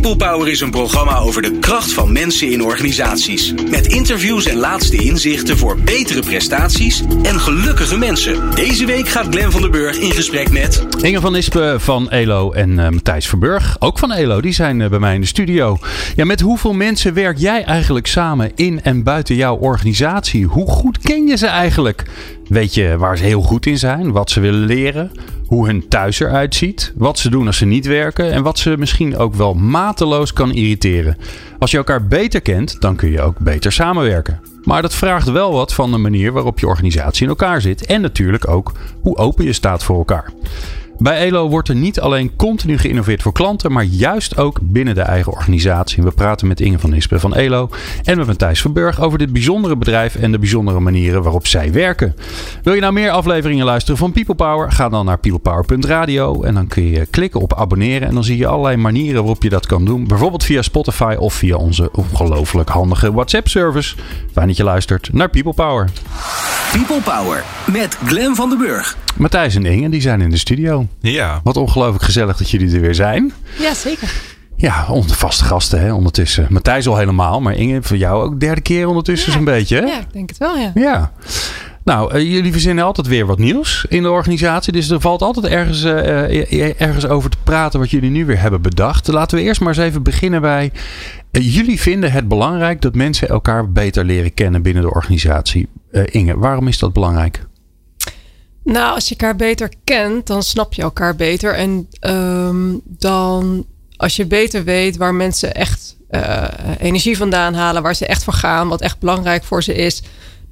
People Power is een programma over de kracht van mensen in organisaties. Met interviews en laatste inzichten voor betere prestaties en gelukkige mensen. Deze week gaat Glen van der Burg in gesprek met... Inge van Ispen van ELO en uh, Matthijs Verburg, ook van ELO, die zijn uh, bij mij in de studio. Ja, met hoeveel mensen werk jij eigenlijk samen in en buiten jouw organisatie? Hoe goed ken je ze eigenlijk? Weet je waar ze heel goed in zijn, wat ze willen leren, hoe hun thuis eruit ziet, wat ze doen als ze niet werken en wat ze misschien ook wel mateloos kan irriteren. Als je elkaar beter kent, dan kun je ook beter samenwerken. Maar dat vraagt wel wat van de manier waarop je organisatie in elkaar zit en natuurlijk ook hoe open je staat voor elkaar. Bij ELO wordt er niet alleen continu geïnnoveerd voor klanten, maar juist ook binnen de eigen organisatie. We praten met Inge van Ispen van ELO en met Matthijs Verburg over dit bijzondere bedrijf en de bijzondere manieren waarop zij werken. Wil je nou meer afleveringen luisteren van People Power? Ga dan naar peoplepower.radio en dan kun je klikken op abonneren en dan zie je allerlei manieren waarop je dat kan doen. Bijvoorbeeld via Spotify of via onze ongelooflijk handige WhatsApp-service. Fijn dat je luistert naar People Power. People Power met Glen van den Burg. Matthijs en Inge, die zijn in de studio. Ja. Wat ongelooflijk gezellig dat jullie er weer zijn. Ja, zeker. Ja, onder vaste gasten hè, ondertussen. Matthijs al helemaal, maar Inge, voor jou ook derde keer ondertussen ja, zo'n beetje. Hè? Ja, ik denk het wel, ja. Ja. Nou, uh, jullie verzinnen altijd weer wat nieuws in de organisatie. Dus er valt altijd ergens, uh, ergens over te praten wat jullie nu weer hebben bedacht. Laten we eerst maar eens even beginnen bij. Uh, jullie vinden het belangrijk dat mensen elkaar beter leren kennen binnen de organisatie. Inge, waarom is dat belangrijk? Nou, als je elkaar beter kent, dan snap je elkaar beter. En um, dan, als je beter weet waar mensen echt uh, energie vandaan halen, waar ze echt voor gaan, wat echt belangrijk voor ze is,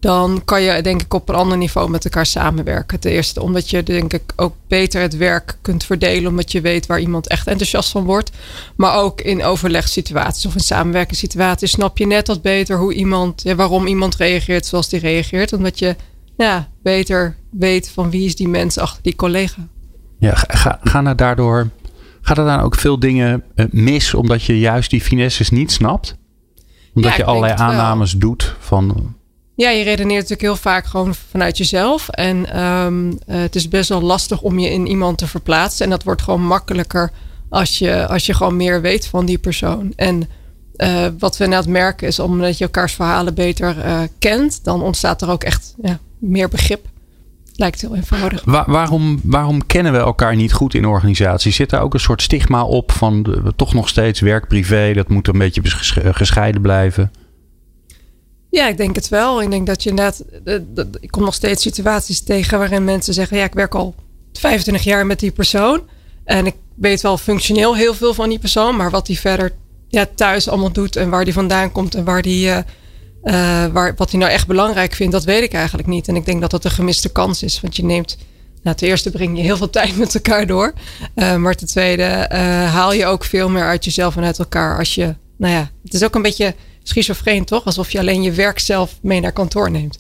dan kan je denk ik op een ander niveau met elkaar samenwerken. Ten eerste omdat je denk ik ook beter het werk kunt verdelen, omdat je weet waar iemand echt enthousiast van wordt. Maar ook in overlegssituaties of in samenwerkingssituaties snap je net wat beter hoe iemand, waarom iemand reageert zoals die reageert. Omdat je ja, beter weet van wie is die mens achter die collega. Ja, ga, gaan er daardoor, gaat er dan ook veel dingen mis omdat je juist die finesses niet snapt? Omdat Ja, je allerlei wel. aannames doet van... Ja, je redeneert natuurlijk heel vaak gewoon vanuit jezelf. En ehm, eh, het is best wel lastig om je in iemand te verplaatsen. En dat wordt gewoon makkelijker als je, als je gewoon meer weet van die persoon. En eh, wat we net merken is omdat je elkaars verhalen beter eh, kent, dan ontstaat er ook echt ja, meer begrip. Lijkt heel eenvoudig. Wa- waarom, waarom kennen we elkaar niet goed in organisaties? Zit daar ook een soort stigma op van de- toch nog steeds werk-privé? Dat moet een beetje ges- gescheiden blijven. Ja, ik denk het wel. Ik denk dat je net. Ik kom nog steeds situaties tegen waarin mensen zeggen: Ja, ik werk al 25 jaar met die persoon. En ik weet wel functioneel heel veel van die persoon. Maar wat die verder ja, thuis allemaal doet en waar die vandaan komt en waar die, eh, eh, waar, wat hij nou echt belangrijk vindt, dat weet ik eigenlijk niet. En ik denk dat dat een gemiste kans is. Want je neemt. Nou, ten eerste breng je heel veel tijd met elkaar door. Eh, maar ten tweede eh, haal je ook veel meer uit jezelf en uit elkaar als je. Nou ja, het is ook een beetje schizofreen, toch? Alsof je alleen je werk zelf mee naar kantoor neemt.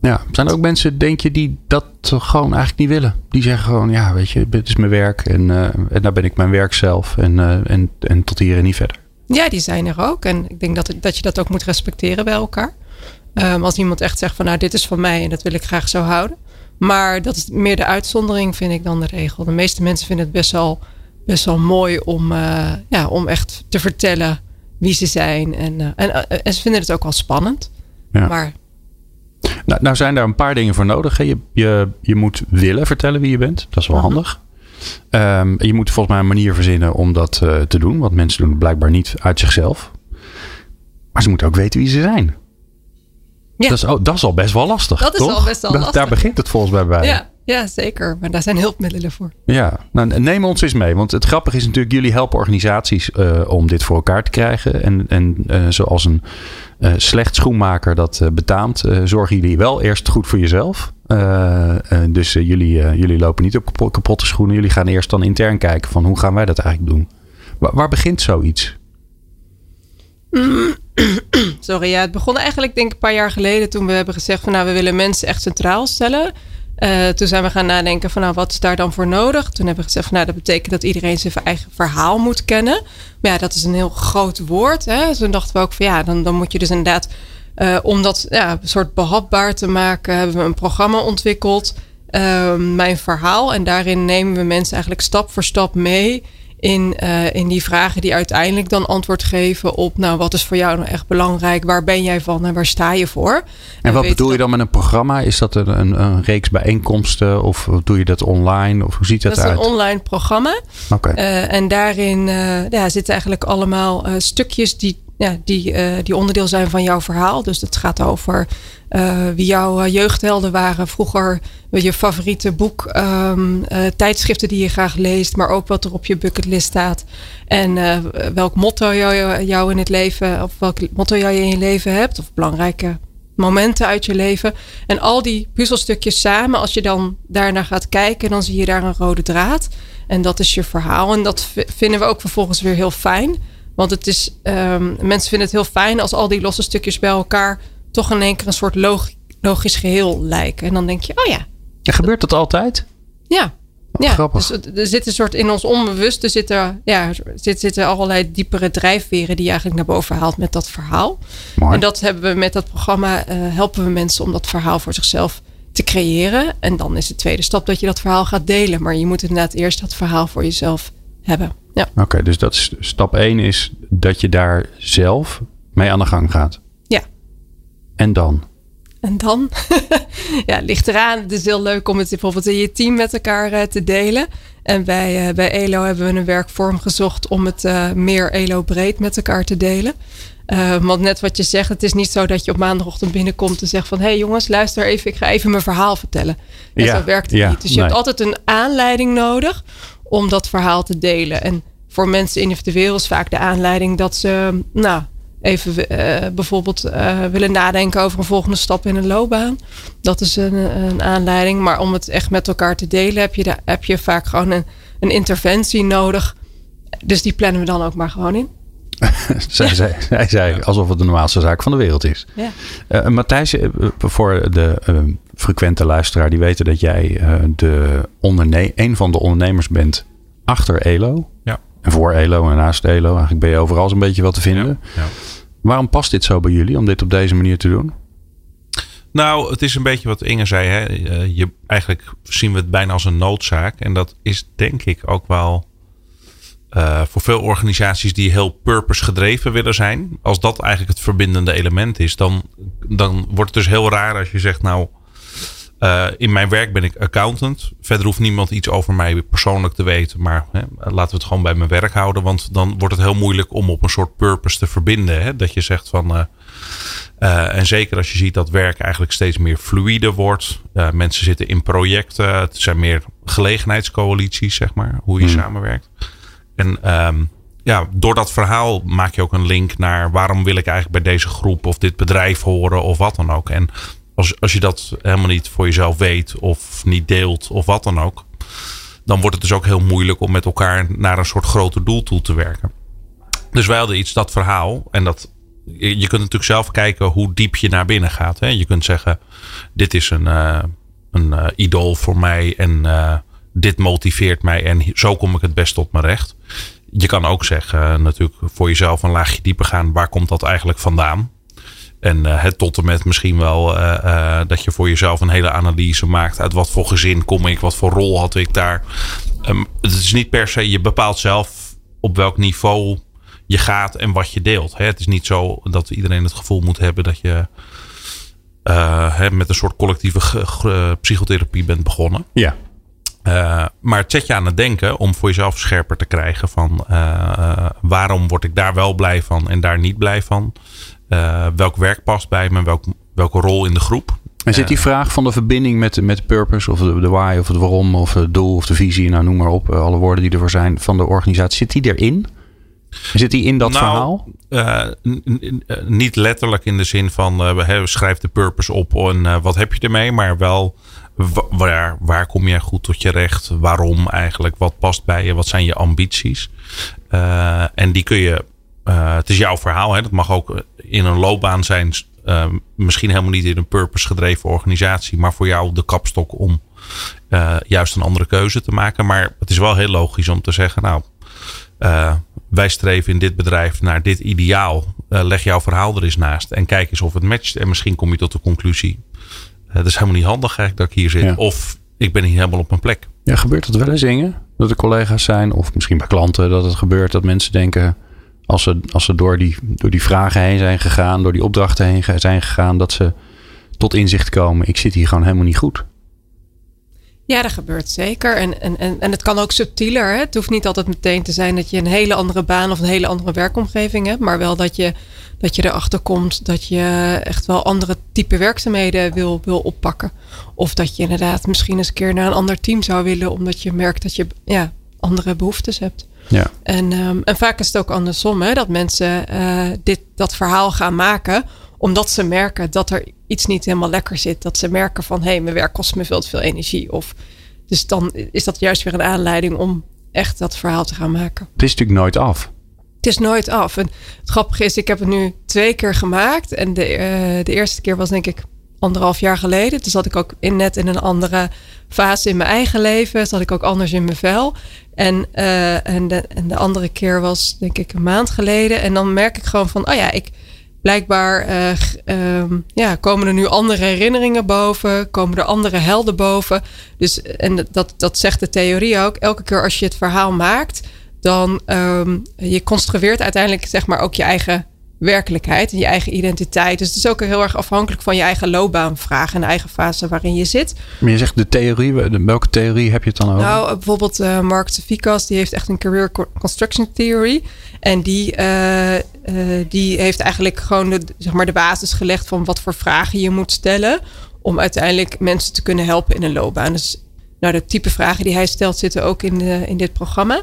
Ja, zijn er ook mensen, denk je, die dat gewoon eigenlijk niet willen? Die zeggen gewoon, ja, weet je, dit is mijn werk en, en daar ben ik mijn werk zelf en, en, en tot hier en niet verder. Ja, die zijn er ook. En ik denk dat, dat je dat ook moet respecteren bij elkaar. Ehm, als iemand echt zegt van nou, dit is van mij en dat wil ik graag zo houden. Maar dat is meer de uitzondering, vind ik dan de regel. De meeste mensen vinden het best wel, best wel mooi om, eh, ja, om echt te vertellen wie ze zijn. En, eh, en, eh, en ze vinden het ook wel spannend. Ja. Maar Nou, nou zijn daar een paar dingen voor nodig. hè. Je, je, je moet willen vertellen wie je bent. Dat is wel Mhm. handig. Ehm, je moet volgens mij een manier verzinnen om dat eh, te doen. Want mensen doen het blijkbaar niet uit zichzelf. Maar ze moeten ook weten wie ze zijn. Ja. Dat, is, oh, dat is al best wel lastig. Dat is toch? al best wel lastig. Daar begint het volgens mij bij. ja, ja, zeker. Maar daar zijn hulpmiddelen voor. Ja, nou, neem ons eens mee. Want het grappige is natuurlijk, jullie helpen organisaties eh, om dit voor elkaar te krijgen. En, en eh, zoals een eh, slecht schoenmaker dat betaamt, zorgen jullie wel eerst goed voor jezelf. Dus jullie, jullie lopen niet op kapo- kapotte schoenen. Jullie gaan eerst dan intern kijken van hoe gaan wij dat eigenlijk doen. Waar, waar begint zoiets? Sorry, ja, het begon eigenlijk denk ik een paar jaar geleden toen we hebben gezegd van nou we willen mensen echt centraal stellen. Eh, toen zijn we gaan nadenken van nou wat is daar dan voor nodig? Toen hebben we gezegd van nou dat betekent dat iedereen zijn eigen verhaal moet kennen. Maar ja, dat is een heel groot woord. Hè? Dus toen dachten we ook van ja, dan, dan moet je dus inderdaad eh, om dat ja, een soort behapbaar te maken hebben we een programma ontwikkeld. ehm, mijn verhaal. En daarin nemen we mensen eigenlijk stap voor stap mee in, uh, in die vragen die uiteindelijk dan antwoord geven op, nou, wat is voor jou nou echt belangrijk? Waar ben jij van en waar sta je voor? En, en wat bedoel je dan met een programma? Is dat een, een, een, reeks bijeenkomsten of doe je dat online? Of hoe ziet dat, dat uit? Dat is een online programma. Oké. Okay. Uh, en daarin uh, ja, zitten eigenlijk allemaal stukjes die ja, die, uh, die onderdeel zijn van jouw verhaal. Dus het gaat over uh, wie jouw uh, jeugdhelden waren vroeger. Je favoriete boek, um, tijdschriften die je graag leest, maar ook wat er op je bucketlist staat. En welk motto jou, jou in het leven, of welk motto jij in je leven hebt, of belangrijke momenten uit je leven. En al die puzzelstukjes samen, als je dan daarnaar gaat kijken, dan zie je daar een rode draad. En dat is je verhaal. En dat vinden we ook vervolgens weer heel fijn. Want het is, um, mensen vinden het heel fijn als al die losse stukjes bij elkaar toch in één keer een soort log logisch geheel lijken. En dan denk je, oh ja. En gebeurt dat altijd? Ja. ja, Grappig. Dus er zit een soort in ons onbewuste zitten, ja, zit, zitten allerlei diepere drijfveren die je eigenlijk naar boven haalt met dat verhaal. Mooi. En dat hebben we met dat programma, uh, helpen we mensen om dat verhaal voor zichzelf te creëren. En dan is de tweede stap dat je dat verhaal gaat delen. Maar je moet inderdaad eerst dat verhaal voor jezelf hebben. Ja. Oké, okay, dus dat is, stap 1 is dat je daar zelf mee aan de gang gaat. Ja. En dan? En dan? ja, ligt eraan. Het is heel leuk om het bijvoorbeeld in je team met elkaar uh, te delen. En bij, uh, bij ELO hebben we een werkvorm gezocht om het uh, meer ELO-breed met elkaar te delen. want net wat je zegt, het is niet zo dat je op maandagochtend binnenkomt en zegt van... hé hey jongens, luister even, ik ga even mijn verhaal vertellen. En ja, zo werkt het ja, niet. Dus je nee. hebt altijd een aanleiding nodig om dat verhaal te delen. En voor mensen individueel is vaak de aanleiding dat ze, nou, even uh, bijvoorbeeld uh, willen nadenken over een volgende stap in een loopbaan. Dat is een, een, aanleiding. Maar om het echt met elkaar te delen, heb je, de, heb je vaak gewoon een, een interventie nodig. Dus die plannen we dan ook maar gewoon in. zij, zei, alsof het de normaalste zaak van de wereld is. Ja. Uh, Matthijs, voor de frequente luisteraar, die weten dat jij de onderne een van de ondernemers bent achter ELO. Ja. En voor ELO en naast ELO. Eigenlijk ben je overal zo'n beetje wat te vinden. Ja, ja. Waarom past dit zo bij jullie om dit op deze manier te doen? Nou, het is een beetje wat Inge zei. Hè? Je, eigenlijk zien we het bijna als een noodzaak. En dat is denk ik ook wel uh, voor veel organisaties die heel purpose gedreven willen zijn. Als dat eigenlijk het verbindende element is, dan, dan wordt het dus heel raar als je zegt, nou, uh, in mijn werk ben ik accountant. Verder hoeft niemand iets over mij persoonlijk te weten. Maar hè, laten we het gewoon bij mijn werk houden. Want dan wordt het heel moeilijk om op een soort purpose te verbinden. Hè? Dat je zegt van. Uh, uh, en zeker als je ziet dat werk eigenlijk steeds meer fluide wordt. mensen zitten in projecten. Het zijn meer gelegenheidscoalities, zeg maar. Hoe je Hmm. samenwerkt. En um, ja, door dat verhaal maak je ook een link naar waarom wil ik eigenlijk bij deze groep of dit bedrijf horen of wat dan ook. En als, als je dat helemaal niet voor jezelf weet of niet deelt of wat dan ook, dan wordt het dus ook heel moeilijk om met elkaar naar een soort groter doel toe te werken. Dus wij hadden iets, dat verhaal. En dat, je kunt natuurlijk zelf kijken hoe diep je naar binnen gaat. Hè? Je kunt zeggen, dit is een, uh, een uh, idool voor mij en uh, dit motiveert mij en zo kom ik het best tot mijn recht. Je kan ook zeggen, natuurlijk voor jezelf een laagje dieper gaan, waar komt dat eigenlijk vandaan? En uh, het tot en met misschien wel uh, dat je voor jezelf een hele analyse maakt. Uit wat voor gezin kom ik? Wat voor rol had ik daar? Um, het is niet per se, je bepaalt zelf op welk niveau je gaat en wat je deelt. Hè? Het is niet zo dat iedereen het gevoel moet hebben dat je hè, met een soort collectieve psychotherapie bent begonnen. Ja. Uh, maar het zet je aan het denken om voor jezelf scherper te krijgen van uh, waarom word ik daar wel blij van en daar niet blij van. Uh, welk werk past bij me, welk, welke rol in de groep. En zit die vraag van de verbinding met, met de purpose of de, de why of het waarom of het doel of de visie, nou noem maar op, alle woorden die ervoor zijn van de organisatie, zit die erin? Zit die in dat nou, verhaal? Uh, niet letterlijk in de zin van uh, schrijf de purpose op en uh, wat heb je ermee, maar wel waar, waar kom je goed tot je recht? Waarom eigenlijk? Wat past bij je? Wat zijn je ambities? Uh, en die kun je. Uh, het is jouw verhaal. Hè? Dat mag ook in een loopbaan zijn. Misschien helemaal niet in een purpose gedreven organisatie. Maar voor jou de kapstok om juist een andere keuze te maken. Maar het is wel heel logisch om te zeggen. Nou, wij streven in dit bedrijf naar dit ideaal. leg jouw verhaal er eens naast. En kijk eens of het matcht. En misschien kom je tot de conclusie. Het is helemaal niet handig eigenlijk dat ik hier zit. Ja. Of ik ben niet helemaal op mijn plek. Ja, gebeurt dat wel eens zingen? Dat er collega's zijn, of misschien bij klanten, dat het gebeurt dat mensen denken, als ze, als ze door, die, door die vragen heen zijn gegaan, door die opdrachten heen zijn gegaan, dat ze tot inzicht komen, ik zit hier gewoon helemaal niet goed. Ja, dat gebeurt zeker. En, en, en, en het kan ook subtieler. Hè? Het hoeft niet altijd meteen te zijn dat je een hele andere baan of een hele andere werkomgeving hebt. Maar wel dat je, dat je erachter komt dat je echt wel andere type werkzaamheden wil, wil oppakken. Of dat je inderdaad misschien eens een keer naar een ander team zou willen. Omdat je merkt dat je ja, andere behoeftes hebt. Ja. En, um, en vaak is het ook andersom. Hè? Dat mensen uh, dit, dat verhaal gaan maken omdat ze merken dat er iets niet helemaal lekker zit. Dat ze merken van hé, hey, mijn werk kost me veel te veel energie. Of, dus dan is dat juist weer een aanleiding om echt dat verhaal te gaan maken. Het is natuurlijk nooit af. Het is nooit af. En het grappige is, ik heb het nu twee keer gemaakt. En de, uh, de eerste keer was denk ik anderhalf jaar geleden. Toen zat ik ook in, net in een andere fase in mijn eigen leven. Zat ik ook anders in mijn vel. En, uh, en, de, en de andere keer was denk ik een maand geleden. En dan merk ik gewoon van, oh ja, ik blijkbaar uh, um, ja, komen er nu andere herinneringen boven, komen er andere helden boven. Dus, en dat, dat zegt de theorie ook. Elke keer als je het verhaal maakt, dan um, je construeert uiteindelijk zeg maar ook je eigen werkelijkheid en je eigen identiteit. Dus het is ook heel erg afhankelijk van je eigen loopbaanvraag en de eigen fase waarin je zit. Maar je zegt de theorie, welke theorie heb je het dan over? Nou, bijvoorbeeld uh, Mark Sefikas, die heeft echt een career construction theory. En die, uh, uh, die heeft eigenlijk gewoon de, zeg maar de basis gelegd van wat voor vragen je moet stellen om uiteindelijk mensen te kunnen helpen in een loopbaan. Dus nou, de type vragen die hij stelt zitten ook in, de, in dit programma.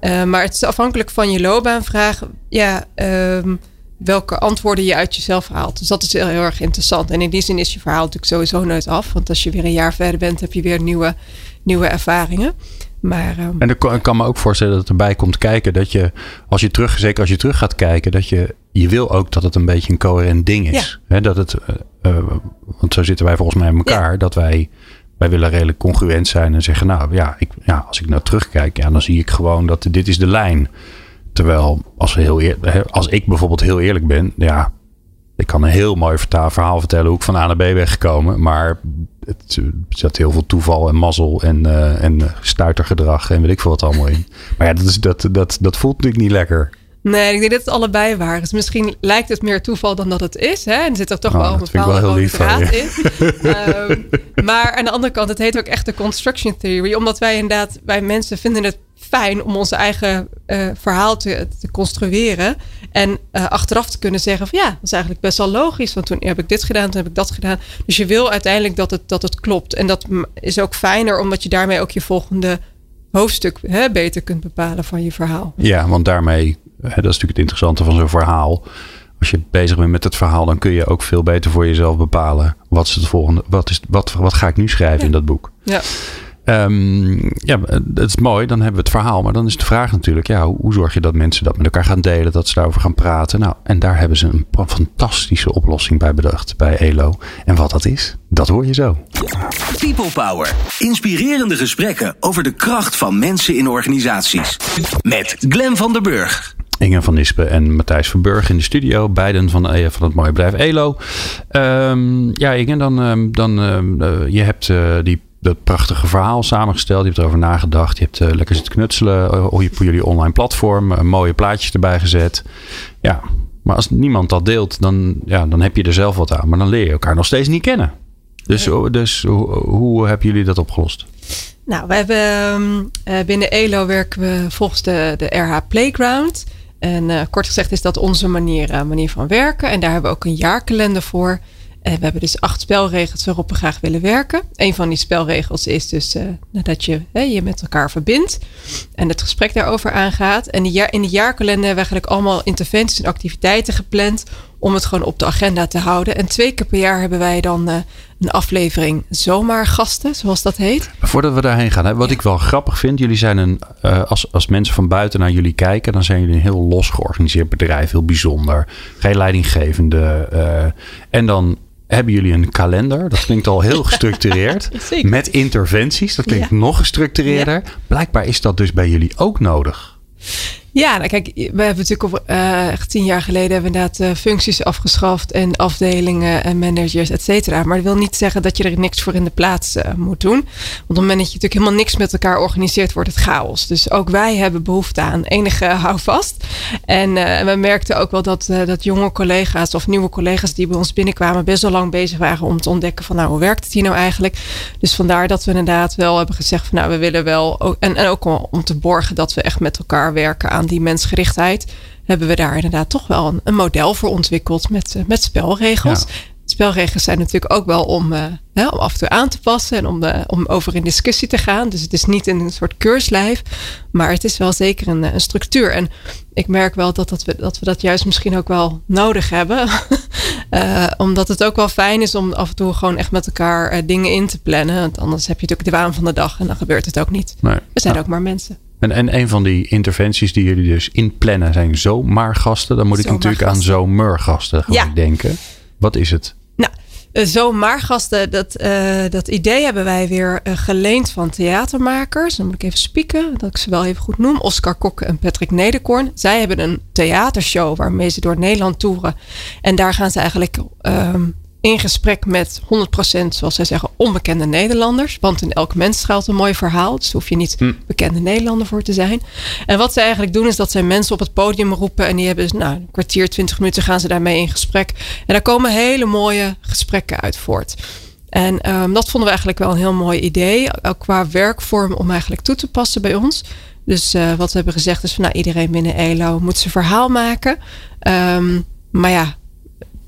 maar het is afhankelijk van je loopbaanvraag. Ja, um, welke antwoorden je uit jezelf haalt. Dus dat is heel, heel erg interessant. En in die zin is je verhaal natuurlijk sowieso nooit af. Want als je weer een jaar verder bent, heb je weer nieuwe, nieuwe ervaringen. Maar, um... En ik kan me ook voorstellen dat het erbij komt kijken dat je, als je terug, zeker als je terug gaat kijken, dat je, je wil ook dat het een beetje een coherent ding is. Ja. dat het, uh, uh, want zo zitten wij volgens mij in elkaar, ja. dat wij, wij willen redelijk congruent zijn en zeggen, nou ja, ik, ja, als ik nou terugkijk, ja, dan zie ik gewoon dat dit is de lijn. Terwijl, als, heel eer, als ik bijvoorbeeld heel eerlijk ben, ja, ik kan een heel mooi verhaal vertellen hoe ik van A naar B ben gekomen. Maar het zat heel veel toeval en mazzel en, uh, en stuitergedrag en weet ik veel wat allemaal in. Maar ja, dat, is, dat, dat, dat voelt natuurlijk niet lekker. Nee, ik denk dat het allebei waar is. Misschien lijkt het meer toeval dan dat het is. Hè? En er zit er toch oh, wel een bepaalde wel lief draad in. um, maar aan de andere kant, het heet ook echt de construction theory. Omdat wij inderdaad, wij mensen vinden het fijn om onze eigen uh, verhaal te, te, construeren. En uh, achteraf te kunnen zeggen van ja, dat is eigenlijk best wel logisch. Want toen heb ik dit gedaan, toen heb ik dat gedaan. Dus je wil uiteindelijk dat het, dat het klopt. En dat is ook fijner, omdat je daarmee ook je volgende hoofdstuk hè, beter kunt bepalen van je verhaal. Ja, want daarmee, dat is natuurlijk het interessante van zo'n verhaal. Als je bezig bent met het verhaal, dan kun je ook veel beter voor jezelf bepalen. Wat is het volgende? Wat, is, wat, wat ga ik nu schrijven ja. in dat boek? Ja. Um, ja, dat is mooi. Dan hebben we het verhaal. Maar dan is de vraag natuurlijk, ja, hoe, hoe, zorg je dat mensen dat met elkaar gaan delen, dat ze daarover gaan praten? Nou, en daar hebben ze een fantastische oplossing bij bedacht bij ELO. En wat dat is, dat hoor je zo. People Power. Inspirerende gesprekken over de kracht van mensen in organisaties. Met Glen van der Burg. Inge van Nispen en Matthijs van Burg in de studio. Beiden van, uh, van het mooie bedrijf ELO. Um, ja, Inge, dan, um, dan uh, je hebt uh, die dat prachtige verhaal samengesteld. Je hebt erover nagedacht. Je hebt uh, lekker zitten knutselen uh, op jullie online platform. Uh, mooie plaatjes erbij gezet. Ja, maar als niemand dat deelt, dan, ja, dan heb je er zelf wat aan. Maar dan leer je elkaar nog steeds niet kennen. Dus, nee. dus hoe, hoe hebben jullie dat opgelost? Nou, we hebben binnen ELO werken we volgens de, de RH Playground. En kort gezegd is dat onze manier, manier van werken. En daar hebben we ook een jaarkalender voor. En we hebben dus acht spelregels waarop we graag willen werken. Een van die spelregels is dus uh, dat je je met elkaar verbindt en het gesprek daarover aangaat. En in de jaarkalender hebben we eigenlijk allemaal interventies en activiteiten gepland om het gewoon op de agenda te houden. En twee keer per jaar hebben wij dan uh, een aflevering zomaargasten, zoals dat heet. Voordat we daarheen gaan, hè, wat ja. ik wel grappig vind, jullie zijn een, uh, als, als mensen van buiten naar jullie kijken, dan zijn jullie een heel los georganiseerd bedrijf, heel bijzonder. Geen leidinggevende. Uh, en dan hebben jullie een kalender. Dat klinkt al heel gestructureerd. met interventies. Dat klinkt ja. nog gestructureerder. Blijkbaar is dat dus bij jullie ook nodig. Ja, nou kijk, we hebben natuurlijk echt tien jaar geleden hebben uh, functies afgeschaft en afdelingen en managers, et cetera. Maar dat wil niet zeggen dat je er niks voor in de plaats uh, moet doen. Want op het moment dat je natuurlijk helemaal niks met elkaar organiseert, wordt het chaos. Dus ook wij hebben behoefte aan enige houvast. En we merkten ook wel dat, dat jonge collega's of nieuwe collega's die bij ons binnenkwamen best wel lang bezig waren om te ontdekken van nou, hoe werkt het hier nou eigenlijk? Dus vandaar dat we inderdaad wel hebben gezegd van nou, we willen wel, en, en ook om te borgen dat we echt met elkaar werken aan die mensgerichtheid, hebben we daar inderdaad toch wel een, een model voor ontwikkeld met, uh, met spelregels. Spelregels zijn natuurlijk ook wel om, uh, hè, om af en toe aan te passen en om, uh, om over in discussie te gaan. Dus het is niet een soort keurslijf, maar het is wel zeker een, een structuur. En ik merk wel dat, dat, we, dat we dat juist misschien ook wel nodig hebben. omdat het ook wel fijn is om af en toe gewoon echt met elkaar dingen in te plannen. Want anders heb je natuurlijk de waan van de dag en dan gebeurt het ook niet. Nee. We zijn ook maar mensen. En, en een van die interventies die jullie dus inplannen zijn zomaargasten. Dan moet ik natuurlijk aan zomergasten ja. denken. Wat is het? Nou, eh, zomaargasten, dat, uh, dat idee hebben wij weer uh, geleend van theatermakers. Dan moet ik even spieken, dat ik ze wel even goed noem. Oscar Kokke en Patrick Nederkorn. Zij hebben een theatershow waarmee ze door Nederland toeren. En daar gaan ze eigenlijk um, in gesprek met 100% zoals zij zeggen onbekende Nederlanders. Want in elk mens schuilt een mooi verhaal. Dus hoef je niet hm. bekende Nederlander voor te zijn. En wat ze eigenlijk doen is dat zij mensen op het podium roepen. En die hebben dus, nou, een kwartier, twintig minuten gaan ze daarmee in gesprek. En daar komen hele mooie gesprekken uit voort. En um, dat vonden we eigenlijk wel een heel mooi idee. Ook qua werkvorm om eigenlijk toe te passen bij ons. Dus uh, wat we hebben gezegd is van nou, iedereen binnen ELO moet zijn verhaal maken. Um, maar ja,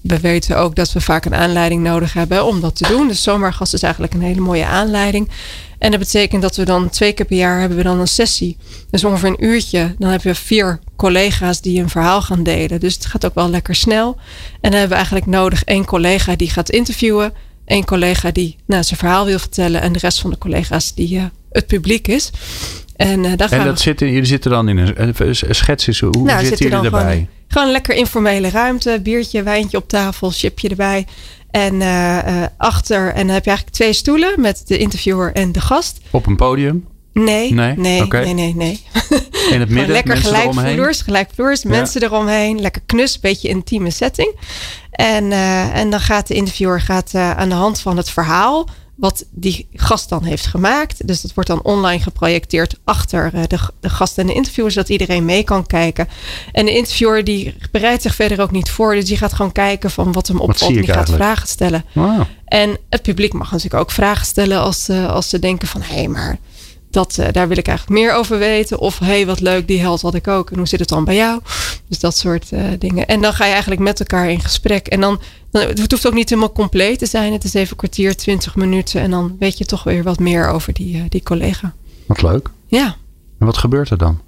we weten ook dat we vaak een aanleiding nodig hebben om dat te doen. Dus zomergast is eigenlijk een hele mooie aanleiding. En dat betekent dat we dan twee keer per jaar hebben we dan een sessie. Dus ongeveer een uurtje. Dan hebben we vier collega's die een verhaal gaan delen. Dus het gaat ook wel lekker snel. En dan hebben we eigenlijk nodig één collega die gaat interviewen. één collega die nou, zijn verhaal wil vertellen. En de rest van de collega's die uh, het publiek is. En, uh, daar gaan en dat we... zitten, jullie zitten dan in een, een schets. Hoe nou, zitten jullie erbij? Gewoon een lekker informele ruimte. Biertje, wijntje op tafel, chipje erbij. En uh, uh, achter, en dan heb je eigenlijk twee stoelen met de interviewer en de gast. Op een podium? Nee, nee, nee, okay. nee, nee, nee. In het midden, lekker gelijkvloers, gelijkvloers, ja. mensen eromheen. Lekker knus, beetje intieme setting. En, uh, en dan gaat de interviewer gaat, aan de hand van het verhaal wat die gast dan heeft gemaakt. Dus dat wordt dan online geprojecteerd achter eh, de, de gast en de interviewer, zodat iedereen mee kan kijken. En de interviewer die bereidt zich verder ook niet voor, dus die gaat gewoon kijken van wat hem opvalt en die gaat vragen stellen. Wow. En het publiek mag natuurlijk ook vragen stellen als, uh, als ze denken van hé, hey, maar dat, uh, daar wil ik eigenlijk meer over weten. Of hé, hey, wat leuk, die held had ik ook. En hoe zit het dan bij jou? Dus dat soort uh, dingen. En dan ga je eigenlijk met elkaar in gesprek. En dan, dan, het hoeft ook niet helemaal compleet te zijn. Het is even een kwartier, twintig minuten. En dan weet je toch weer wat meer over die, uh, die collega. Wat leuk. Ja. En wat gebeurt er dan?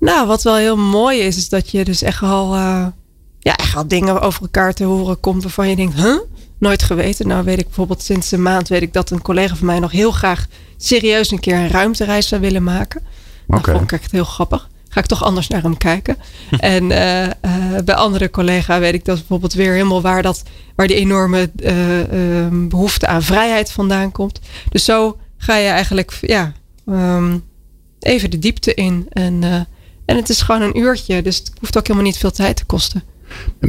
Nou, wat wel heel mooi is, is dat je dus echt al, ja, echt al dingen over elkaar te horen komt waarvan je denkt, huh? Nooit geweten. Nou weet ik bijvoorbeeld sinds een maand weet ik dat een collega van mij nog heel graag serieus een keer een ruimtereis zou willen maken. Okay. Dat vond ik echt heel grappig. Ga ik toch anders naar hem kijken. en uh, uh, bij andere collega weet ik dat bijvoorbeeld weer helemaal waar, dat, waar die enorme uh, behoefte aan vrijheid vandaan komt. Dus zo ga je eigenlijk ja, um, even de diepte in. En, en het is gewoon een uurtje, dus het hoeft ook helemaal niet veel tijd te kosten.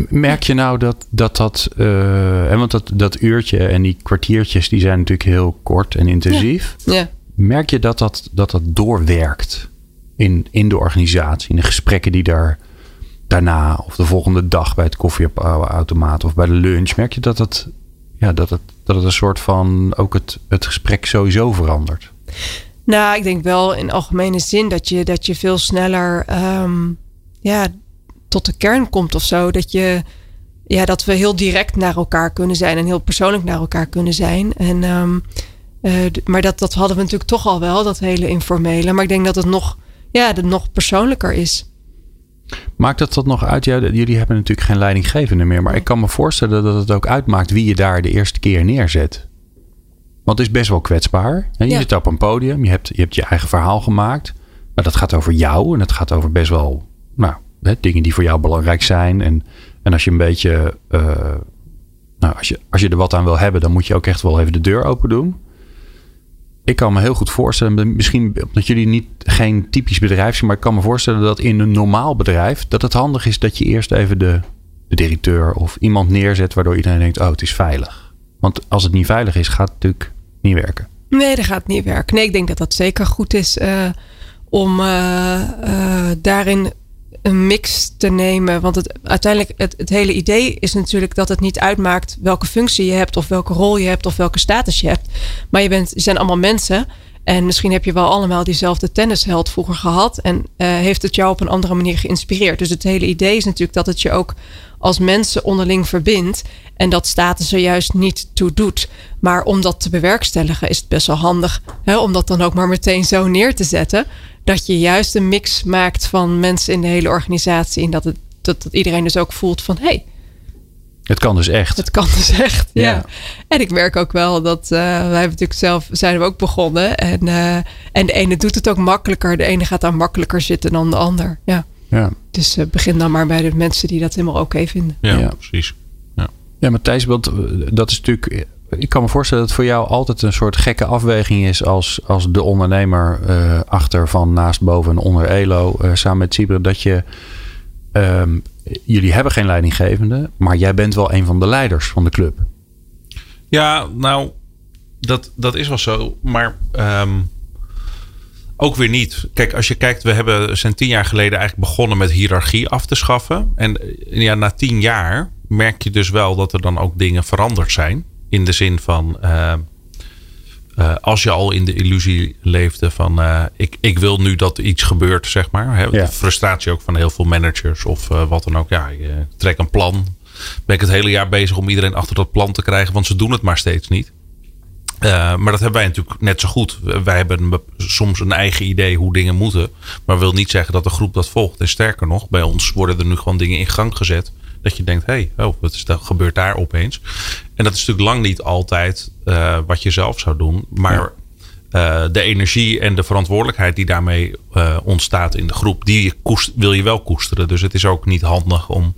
Merk je nou dat dat, dat uh, want dat, dat uurtje en die kwartiertjes die zijn natuurlijk heel kort en intensief. Ja. ja. Merk je dat dat, dat, dat doorwerkt in, in de organisatie, in de gesprekken die daar daarna of de volgende dag bij het koffieautomaat of bij de lunch, merk je dat het, ja, dat het, dat het een soort van ook het, het gesprek sowieso verandert? Nou, ik denk wel in algemene zin dat je, dat je veel sneller um, ja, tot de kern komt of zo. Dat, je, ja, dat we heel direct naar elkaar kunnen zijn en heel persoonlijk naar elkaar kunnen zijn. En, um, uh, maar dat, dat hadden we natuurlijk toch al wel, dat hele informele. Maar ik denk dat het nog, ja, dat nog persoonlijker is. Maakt dat dat nog uit? Ja, jullie hebben natuurlijk geen leidinggevende meer. Maar ik kan me voorstellen dat het ook uitmaakt wie je daar de eerste keer neerzet. Want het is best wel kwetsbaar. Je ja. zit op een podium, je hebt, je hebt je eigen verhaal gemaakt. Maar dat gaat over jou en het gaat over best wel nou, dingen die voor jou belangrijk zijn. En, en als je een beetje, uh, nou, als je, als je er wat aan wil hebben, dan moet je ook echt wel even de deur open doen. ik kan me heel goed voorstellen, misschien omdat jullie niet geen typisch bedrijf zijn, maar ik kan me voorstellen dat in een normaal bedrijf dat het handig is dat je eerst even de, de directeur of iemand neerzet waardoor iedereen denkt, oh het is veilig. Want als het niet veilig is, gaat het natuurlijk niet werken. Nee, dat gaat niet werken. Nee, ik denk dat dat zeker goed is uh, om uh, daarin een mix te nemen. Want het, uiteindelijk, het, het hele idee is natuurlijk dat het niet uitmaakt welke functie je hebt, of welke rol je hebt, of welke status je hebt. Maar je, bent, zijn allemaal mensen. En misschien heb je wel allemaal diezelfde tennisheld vroeger gehad. En uh, heeft het jou op een andere manier geïnspireerd. Dus het hele idee is natuurlijk dat het je ook als mensen onderling verbindt. En dat status er juist niet toe doet. Maar om dat te bewerkstelligen is het best wel handig. Hè, om dat dan ook maar meteen zo neer te zetten dat je juist een mix maakt van mensen in de hele organisatie. En dat, het, dat, dat iedereen dus ook voelt van hé. Hey, het kan dus echt. Het kan dus echt, ja. En ik merk ook wel dat uh, wij hebben natuurlijk zelf zijn we ook begonnen. En, uh, en de ene doet het ook makkelijker. De ene gaat daar makkelijker zitten dan de ander. Ja. ja. Dus uh, begin dan maar bij de mensen die dat helemaal oké okay vinden. Ja, ja. precies. Ja, ja Matthijs, want dat is natuurlijk ik kan me voorstellen dat het voor jou altijd een soort gekke afweging is als, als de ondernemer uh, achter van naast boven en onder Elo uh, samen met Sibre dat je um, jullie hebben geen leidinggevende, maar jij bent wel een van de leiders van de club. Ja, nou, dat, dat is wel zo, maar um, ook weer niet. Kijk, als je kijkt, we hebben zijn tien jaar geleden eigenlijk begonnen met hiërarchie af te schaffen. En ja, na tien jaar merk je dus wel dat er dan ook dingen veranderd zijn. In de zin van. Uh, uh, als je al in de illusie leefde van uh, ik, ik wil nu dat iets gebeurt, zeg maar. Hè, ja. De frustratie ook van heel veel managers of wat dan ook. Ja, je trek een plan. Ben ik het hele jaar bezig om iedereen achter dat plan te krijgen, want ze doen het maar steeds niet. Maar dat hebben wij natuurlijk net zo goed. Wij hebben soms een eigen idee hoe dingen moeten. Maar wil niet zeggen dat de groep dat volgt. En sterker nog, bij ons worden er nu gewoon dingen in gang gezet. Dat je denkt, hé, hey, oh, wat is dat, gebeurt daar opeens? En dat is natuurlijk lang niet altijd uh, wat je zelf zou doen. Maar ja. uh, de energie en de verantwoordelijkheid die daarmee uh, ontstaat in de groep, die koest, wil je wel koesteren. Dus het is ook niet handig om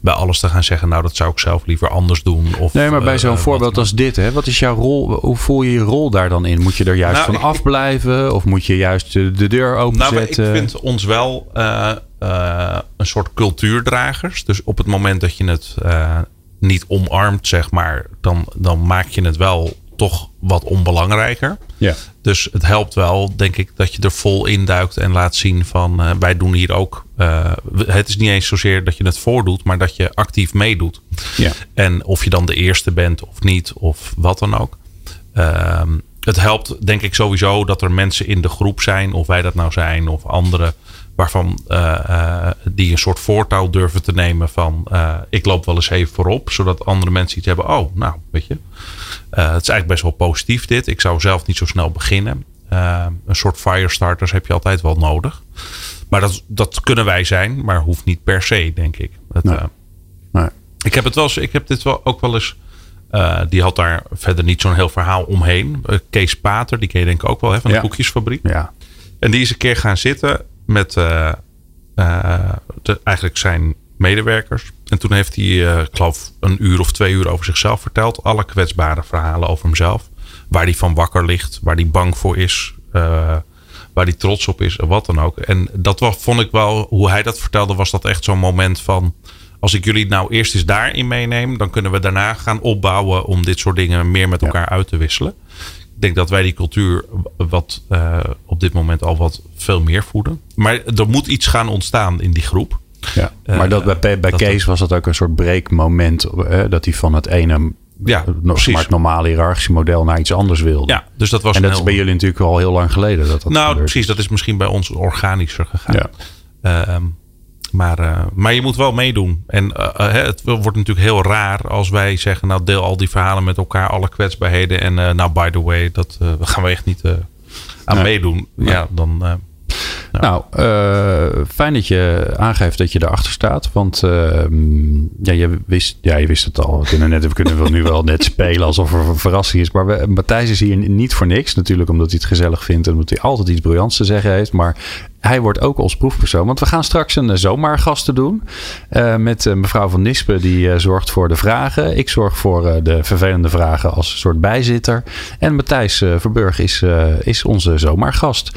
bij alles te gaan zeggen, nou dat zou ik zelf liever anders doen. Of, nee, maar bij zo'n voorbeeld als dit, hè, wat is jouw rol? Hoe voel je je rol daar dan in? Moet je er juist nou, van ik, afblijven? Of moet je juist de deur openzetten? Nou, ik vind ons wel uh, uh, een soort cultuurdragers. Dus op het moment dat je het niet omarmt, zeg maar, dan, dan maak je het wel toch wat onbelangrijker. Ja. Dus het helpt wel, denk ik, dat je er vol induikt en laat zien van uh, wij doen hier ook. Uh, het is niet eens zozeer dat je het voordoet, maar dat je actief meedoet. Ja. En of je dan de eerste bent of niet, of wat dan ook. Uh, het helpt, denk ik, sowieso dat er mensen in de groep zijn, of wij dat nou zijn, of anderen waarvan uh, die een soort voortouw durven te nemen van uh, ik loop wel eens even voorop, zodat andere mensen iets hebben. Oh, nou, weet je, het is eigenlijk best wel positief dit. Ik zou zelf niet zo snel beginnen. een soort firestarters heb je altijd wel nodig. Maar dat, dat kunnen wij zijn, maar hoeft niet per se, denk ik. Nee. Nee. Ik heb het wel eens, ik heb dit wel ook wel eens. die had daar verder niet zo'n heel verhaal omheen. Kees Pater, die ken je denk ik ook wel hè, van de ja. koekjesfabriek. Ja. En die is een keer gaan zitten met uh, uh, de, eigenlijk zijn medewerkers. En toen heeft hij, uh, ik geloof, een uur of twee uur over zichzelf verteld. Alle kwetsbare verhalen over hemzelf. Waar hij van wakker ligt, waar hij bang voor is, waar hij trots op is en wat dan ook. En dat was, vond ik wel, hoe hij dat vertelde, was dat echt zo'n moment van. Als ik jullie nou eerst eens daarin meeneem, dan kunnen we daarna gaan opbouwen om dit soort dingen meer met elkaar ja. uit te wisselen denk dat wij die cultuur wat uh, op dit moment al wat veel meer voeden. Maar er moet iets gaan ontstaan in die groep. Ja, maar dat bij, bij dat Kees was dat ook een soort breekmoment. Uh, dat hij van het ene ja, het normale hiërarchische model naar iets anders wilde. Ja, dus dat was en dat is bij jullie natuurlijk al heel lang geleden. Dat dat nou, gebeurt. precies. Dat is misschien bij ons organischer gegaan. Ja. Uh, maar, uh, maar je moet wel meedoen. En uh, het wordt natuurlijk heel raar als wij zeggen: Nou, deel al die verhalen met elkaar, alle kwetsbaarheden. En nou, by the way, dat gaan we echt niet aan nee. meedoen. Nee. Ja, dan. Nou, nou fijn dat je aangeeft dat je erachter staat. Want ehm, ja, je wist, ja, je wist het al. We kunnen, net, we kunnen wel nu wel net spelen alsof er een verrassing is. Maar we, Matthijs is hier niet voor niks. Natuurlijk omdat hij het gezellig vindt en omdat hij altijd iets briljants te zeggen heeft. Maar hij wordt ook ons proefpersoon. Want we gaan straks een uh, zomaargasten doen. Uh, met uh, mevrouw van Nispen, die zorgt voor de vragen. Ik zorg voor de vervelende vragen als soort bijzitter. En Matthijs Verburg is, is onze zomaargast.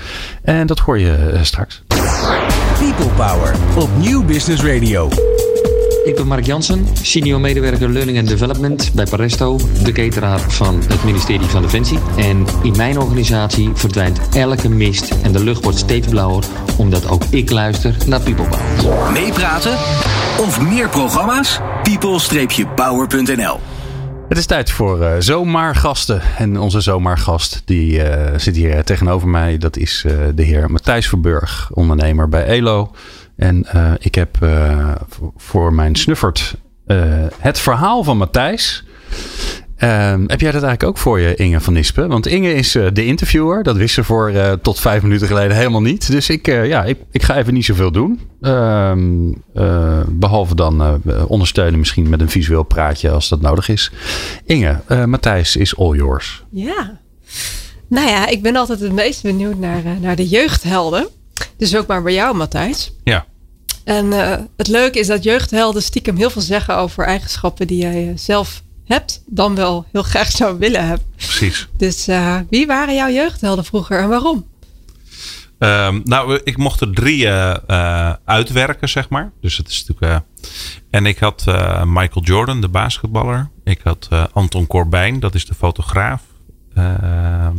En dat hoor je straks. People Power op Nieuw Business Radio. Ik ben Mark Jansen, senior medewerker Learning and Development bij Paresto, de cateraar van het ministerie van Defensie. En in mijn organisatie verdwijnt elke mist en de lucht wordt steeds blauwer, omdat ook ik luister naar People Power. Meepraten of meer programma's? people-power.nl het is tijd voor uh, zomaargasten. En onze zomaargast die uh, zit hier tegenover mij. Dat is uh, de heer Matthijs Verburg, ondernemer bij ELO. En uh, ik heb uh, voor mijn snuffert uh, het verhaal van Matthijs. Ehm, heb jij dat eigenlijk ook voor je, Inge van Nispen? Want Inge is de interviewer. Dat wist ze voor tot vijf minuten geleden helemaal niet. Dus ik, ja, ik, ik, ga even niet zoveel doen. Ehm, behalve dan ondersteunen misschien met een visueel praatje als dat nodig is. Inge, Matthijs is all yours. Ja. Nou ja, ik ben altijd het meest benieuwd naar, naar de jeugdhelden. Dus ook maar bij jou, Matthijs. Ja. En uh, het leuke is dat jeugdhelden stiekem heel veel zeggen over eigenschappen die jij eh, zelf hebt, dan wel heel graag zou willen hebben. Precies. Dus uh, wie waren jouw jeugdhelden vroeger en waarom? Um, nou, ik mocht er drie uitwerken, zeg maar. Dus het is natuurlijk. en ik had Michael Jordan, de basketballer. Ik had Anton Corbijn, dat is de fotograaf. Ehm,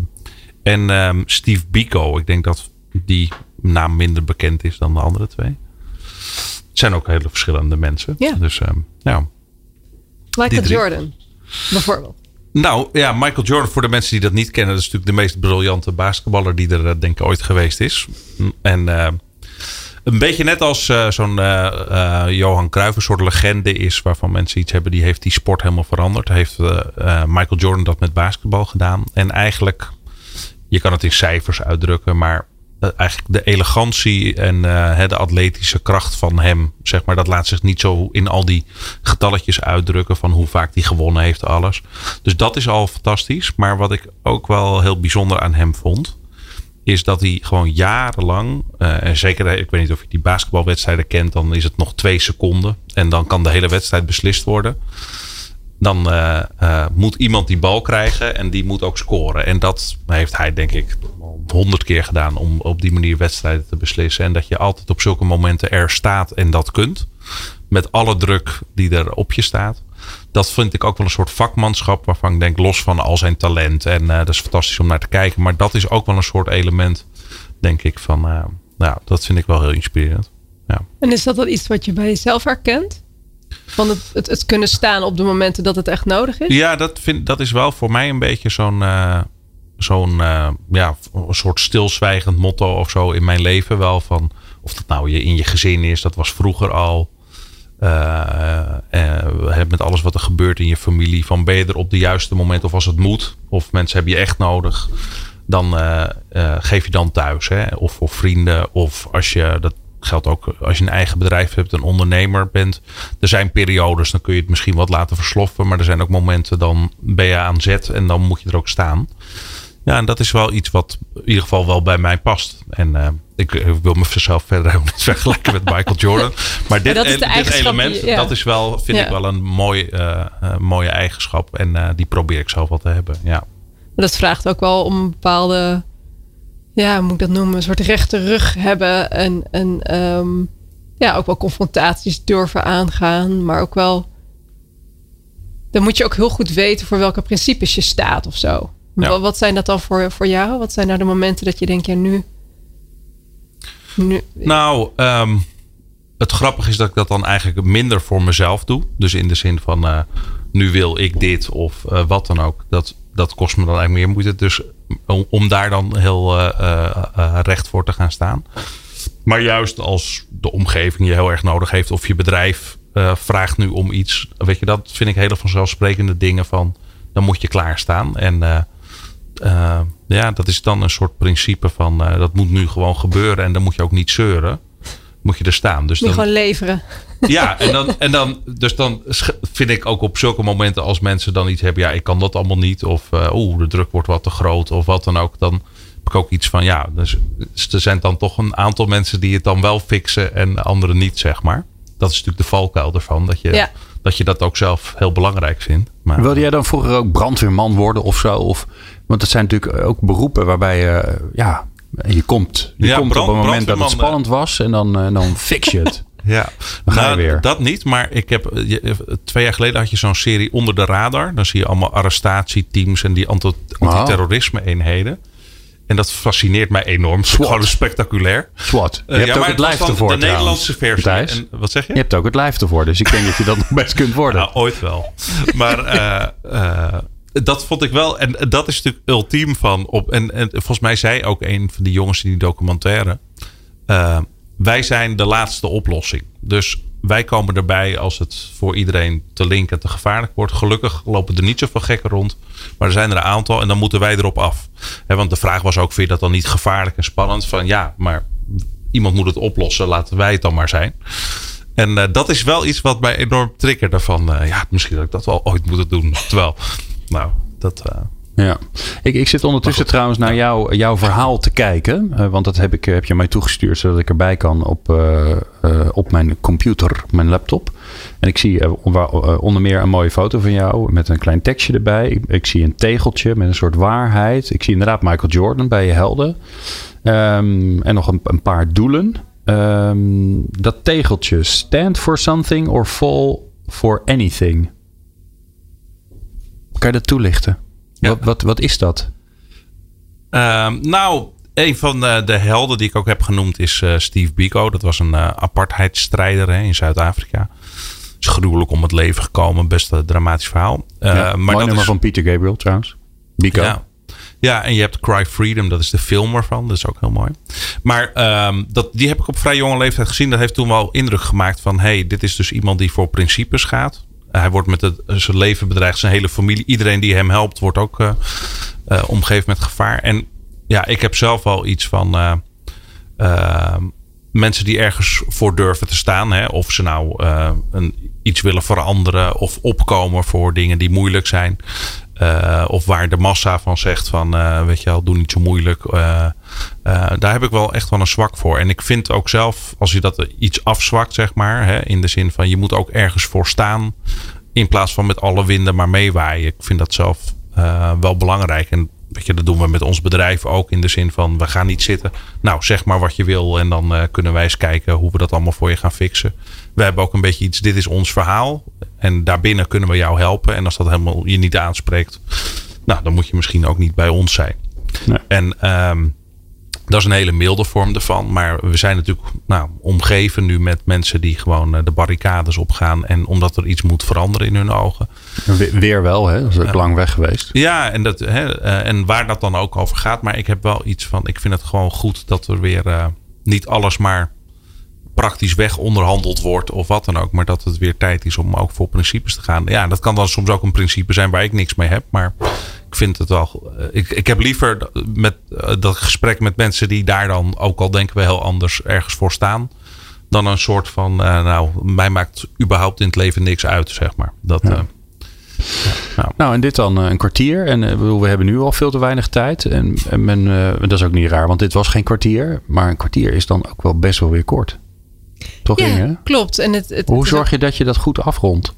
en um, Steve Biko, ik denk dat die naam minder bekend is dan de andere twee. Het zijn ook hele verschillende mensen. Ja. Dus uh, ja. Michael Jordan, bijvoorbeeld. Nou ja, Michael Jordan, voor de mensen die dat niet kennen, dat is natuurlijk de meest briljante basketballer die er eh, denk ik ooit geweest is. En uh, een beetje net als uh, zo'n Johan Cruijff, een soort legende is waarvan mensen iets hebben, die heeft die sport helemaal veranderd. Heeft Michael Jordan dat met basketbal gedaan. En eigenlijk, je kan het in cijfers uitdrukken, maar eh, eigenlijk de elegantie en uh, de atletische kracht van hem, zeg maar, dat laat zich niet zo in al die getalletjes uitdrukken van hoe vaak hij gewonnen heeft, alles. Dus dat is al fantastisch. Maar wat ik ook wel heel bijzonder aan hem vond, is dat hij gewoon jarenlang, uh, en zeker, ik weet niet of je die basketbalwedstrijden kent, dan is het nog twee seconden en dan kan de hele wedstrijd beslist worden. Dan moet iemand die bal krijgen en die moet ook scoren. En dat heeft hij, denk ik, honderd keer gedaan om op die manier wedstrijden te beslissen. En dat je altijd op zulke momenten er staat en dat kunt. Met alle druk die er op je staat. Dat vind ik ook wel een soort vakmanschap waarvan ik denk los van al zijn talent. En uh, dat is fantastisch om naar te kijken. Maar dat is ook wel een soort element, denk ik, van uh, nou, dat vind ik wel heel inspirerend. Ja. En is dat dan iets wat je bij jezelf herkent? Van het, het, het, kunnen staan op de momenten dat het echt nodig is? Ja, dat, vind, dat is wel voor mij een beetje zo'n uh, zo'n uh, ja, een soort stilzwijgend motto of zo in mijn leven wel. Van, of dat nou je in je gezin is, dat was vroeger al. Uh, met alles wat er gebeurt in je familie. Van ben je er op de juiste moment of als het moet. Of mensen hebben je echt nodig. Dan geef je dan thuis. Hè? Of voor vrienden. Of als je, dat geldt ook als je een eigen bedrijf hebt, een ondernemer bent. Er zijn periodes, dan kun je het misschien wat laten versloffen. Maar er zijn ook momenten, dan ben je aan zet en dan moet je er ook staan. Ja, en dat is wel iets wat in ieder geval wel bij mij past. En uh, ik, ik, wil mezelf verder niet vergelijken met Michael Jordan. Maar dit, dit element, die, ja. dat is wel, vind ja. ik wel een mooi, uh, uh, mooie eigenschap. En die probeer ik zelf wel te hebben. Ja. Maar dat vraagt ook wel om een bepaalde, ja, hoe moet ik dat noemen, een soort rechte rug hebben. En, en um, ja, ook wel confrontaties durven aangaan. Maar ook wel, dan moet je ook heel goed weten voor welke principes je staat of zo. Ja. Wat zijn dat dan voor, voor jou? Wat zijn nou de momenten dat je denkt, ja, nu. nu... Nou, um, het grappige is dat ik dat dan eigenlijk minder voor mezelf doe. Dus in de zin van, uh, nu wil ik dit of uh, wat dan ook. Dat, dat kost me dan eigenlijk meer moeite. Dus om, om daar dan heel uh, recht voor te gaan staan. Maar juist als de omgeving je heel erg nodig heeft of je bedrijf vraagt nu om iets. Weet je, dat vind ik hele vanzelfsprekende dingen van. Dan moet je klaarstaan. En uh, ja, dat is dan een soort principe van uh, dat moet nu gewoon gebeuren en dan moet je ook niet zeuren. Moet je er staan. Dus moet dan, gewoon leveren. Ja, en dan, en dan, dus dan vind ik ook op zulke momenten als mensen dan iets hebben, ja, ik kan dat allemaal niet. Of uh, oeh, de druk wordt wat te groot of wat dan ook. Dan ik ook iets van ja, dus, er zijn dan toch een aantal mensen die het dan wel fixen en anderen niet, zeg maar. Dat is natuurlijk de valkuil ervan. Dat je, Ja. Dat, je dat ook zelf heel belangrijk vindt. Maar, Wilde jij dan vroeger ook brandweerman worden of zo? Of, want dat zijn natuurlijk ook beroepen waarbij je, ja, je komt, je Ja, komt brand- op een moment dat het spannend was en dan, eh, dan fix je het. Ja, Dan ga je Nou, weer. dat niet. Maar ik heb eh, eh, twee jaar geleden had je zo'n serie onder de radar. Dan zie je allemaal arrestatieteams en die anti- antiterrorisme eenheden. En dat fascineert mij enorm. SWAT. Gewoon spectaculair. SWAT. Je Eh, hebt ja, ook het lijf ervoor De Nederlandse versie. En, wat zeg je? Je hebt ook het lijf ervoor, dus ik denk dat je dat nog best kunt worden. Nou, ooit wel. Maar eh, eh, dat vond ik wel. En dat is natuurlijk ultiem van. Op, en, en volgens mij zei ook een van die jongens in die documentaire. wij zijn de laatste oplossing. Dus wij komen erbij als het voor iedereen te link en te gevaarlijk wordt. Gelukkig lopen er niet zoveel gekken rond. Maar er zijn er een aantal en dan moeten wij erop af. Want de vraag was ook: vind je dat dan niet gevaarlijk en spannend? Van ja, maar iemand moet het oplossen. Laten wij het dan maar zijn. En eh, dat is wel iets wat mij enorm triggerde. Van eh, ja, misschien dat ik dat wel ooit moet doen. Terwijl, nou, dat. eh, Ja, ik, ik zit ondertussen trouwens naar jou, jouw verhaal te kijken. eh, want dat heb, ik, heb je mij toegestuurd zodat ik erbij kan op, eh, eh, op mijn computer, mijn laptop. En ik zie eh, eh, onder meer een mooie foto van jou met een klein tekstje erbij. Ik, ik zie een tegeltje met een soort waarheid. Ik zie inderdaad Michael Jordan bij je helden. Ehm, en nog een, een paar doelen. Ehm, dat tegeltje, stand for something or fall for anything. Kan je dat toelichten? Ja. Wat, wat, wat is dat? Ehm, nou, een van de, de helden die ik ook heb genoemd is eh, Steve Biko. Dat was een eh apartheidsstrijder hè, in Zuid-Afrika. Is gruwelijk om het leven gekomen. Best een dramatisch verhaal. Eh, Ja, maar mooi dat nummer is, van Peter Gabriel trouwens. Biko. Ja. ja, en je hebt Cry Freedom. Dat is de film ervan. Dat is ook heel mooi. Maar ehm, dat, die heb ik op vrij jonge leeftijd gezien. Dat heeft toen wel indruk gemaakt van... hey, dit is dus iemand die voor principes gaat. Hij wordt met het, zijn leven bedreigd. Zijn hele familie. Iedereen die hem helpt wordt ook eh, eh, omgeven met gevaar. En ja, ik heb zelf wel iets van... eh, eh, mensen die ergens voor durven te staan. Hè? Of ze nou eh, een, iets willen veranderen. Of opkomen voor dingen die moeilijk zijn. Eh, of waar de massa van zegt van, eh, weet je wel, doe niet zo moeilijk. Eh, daar heb ik wel echt wel een zwak voor. En ik vind ook zelf, als je dat iets afzwakt, zeg maar. Hè, in de zin van, je moet ook ergens voor staan. In plaats van met alle winden maar meewaaien. Ik vind dat zelf wel belangrijk. En weet je, dat doen we met ons bedrijf ook. In de zin van, we gaan niet zitten. Nou, zeg maar wat je wil. En dan eh, kunnen wij eens kijken hoe we dat allemaal voor je gaan fixen. We hebben ook een beetje iets, dit is ons verhaal. En daarbinnen kunnen we jou helpen. En als dat helemaal je niet aanspreekt. Nou, dan moet je misschien ook niet bij ons zijn. Nee. En ehm, dat is een hele milde vorm ervan. Maar we zijn natuurlijk nou, omgeven nu met mensen die gewoon eh, de barricades opgaan. En omdat er iets moet veranderen in hun ogen. We- Weer wel, hè? Dat is ook lang weg geweest. Ja, en, dat, hè, eh, en waar dat dan ook over gaat. Maar ik heb wel iets van. Ik vind het gewoon goed dat er weer eh, niet alles maar praktisch weg onderhandeld wordt of wat dan ook. Maar dat het weer tijd is om ook voor principes te gaan. Ja, dat kan dan soms ook een principe zijn waar ik niks mee heb. Maar ik vind het wel. eh, ik, ik heb liever met eh, dat gesprek met mensen die daar dan, ook al denken we heel anders, ergens voor staan. Dan een soort van, eh, nou, mij maakt überhaupt in het leven niks uit, zeg maar. Dat, eh, Nou, en dit dan een kwartier. En bedoel, we hebben nu al veel te weinig tijd. En, en men, eh, dat is ook niet raar, want dit was geen kwartier. Maar een kwartier is dan ook wel best wel weer kort. Toch, Ja, Inge? klopt. En het, het, Hoe zorg je dat je dat goed afrondt?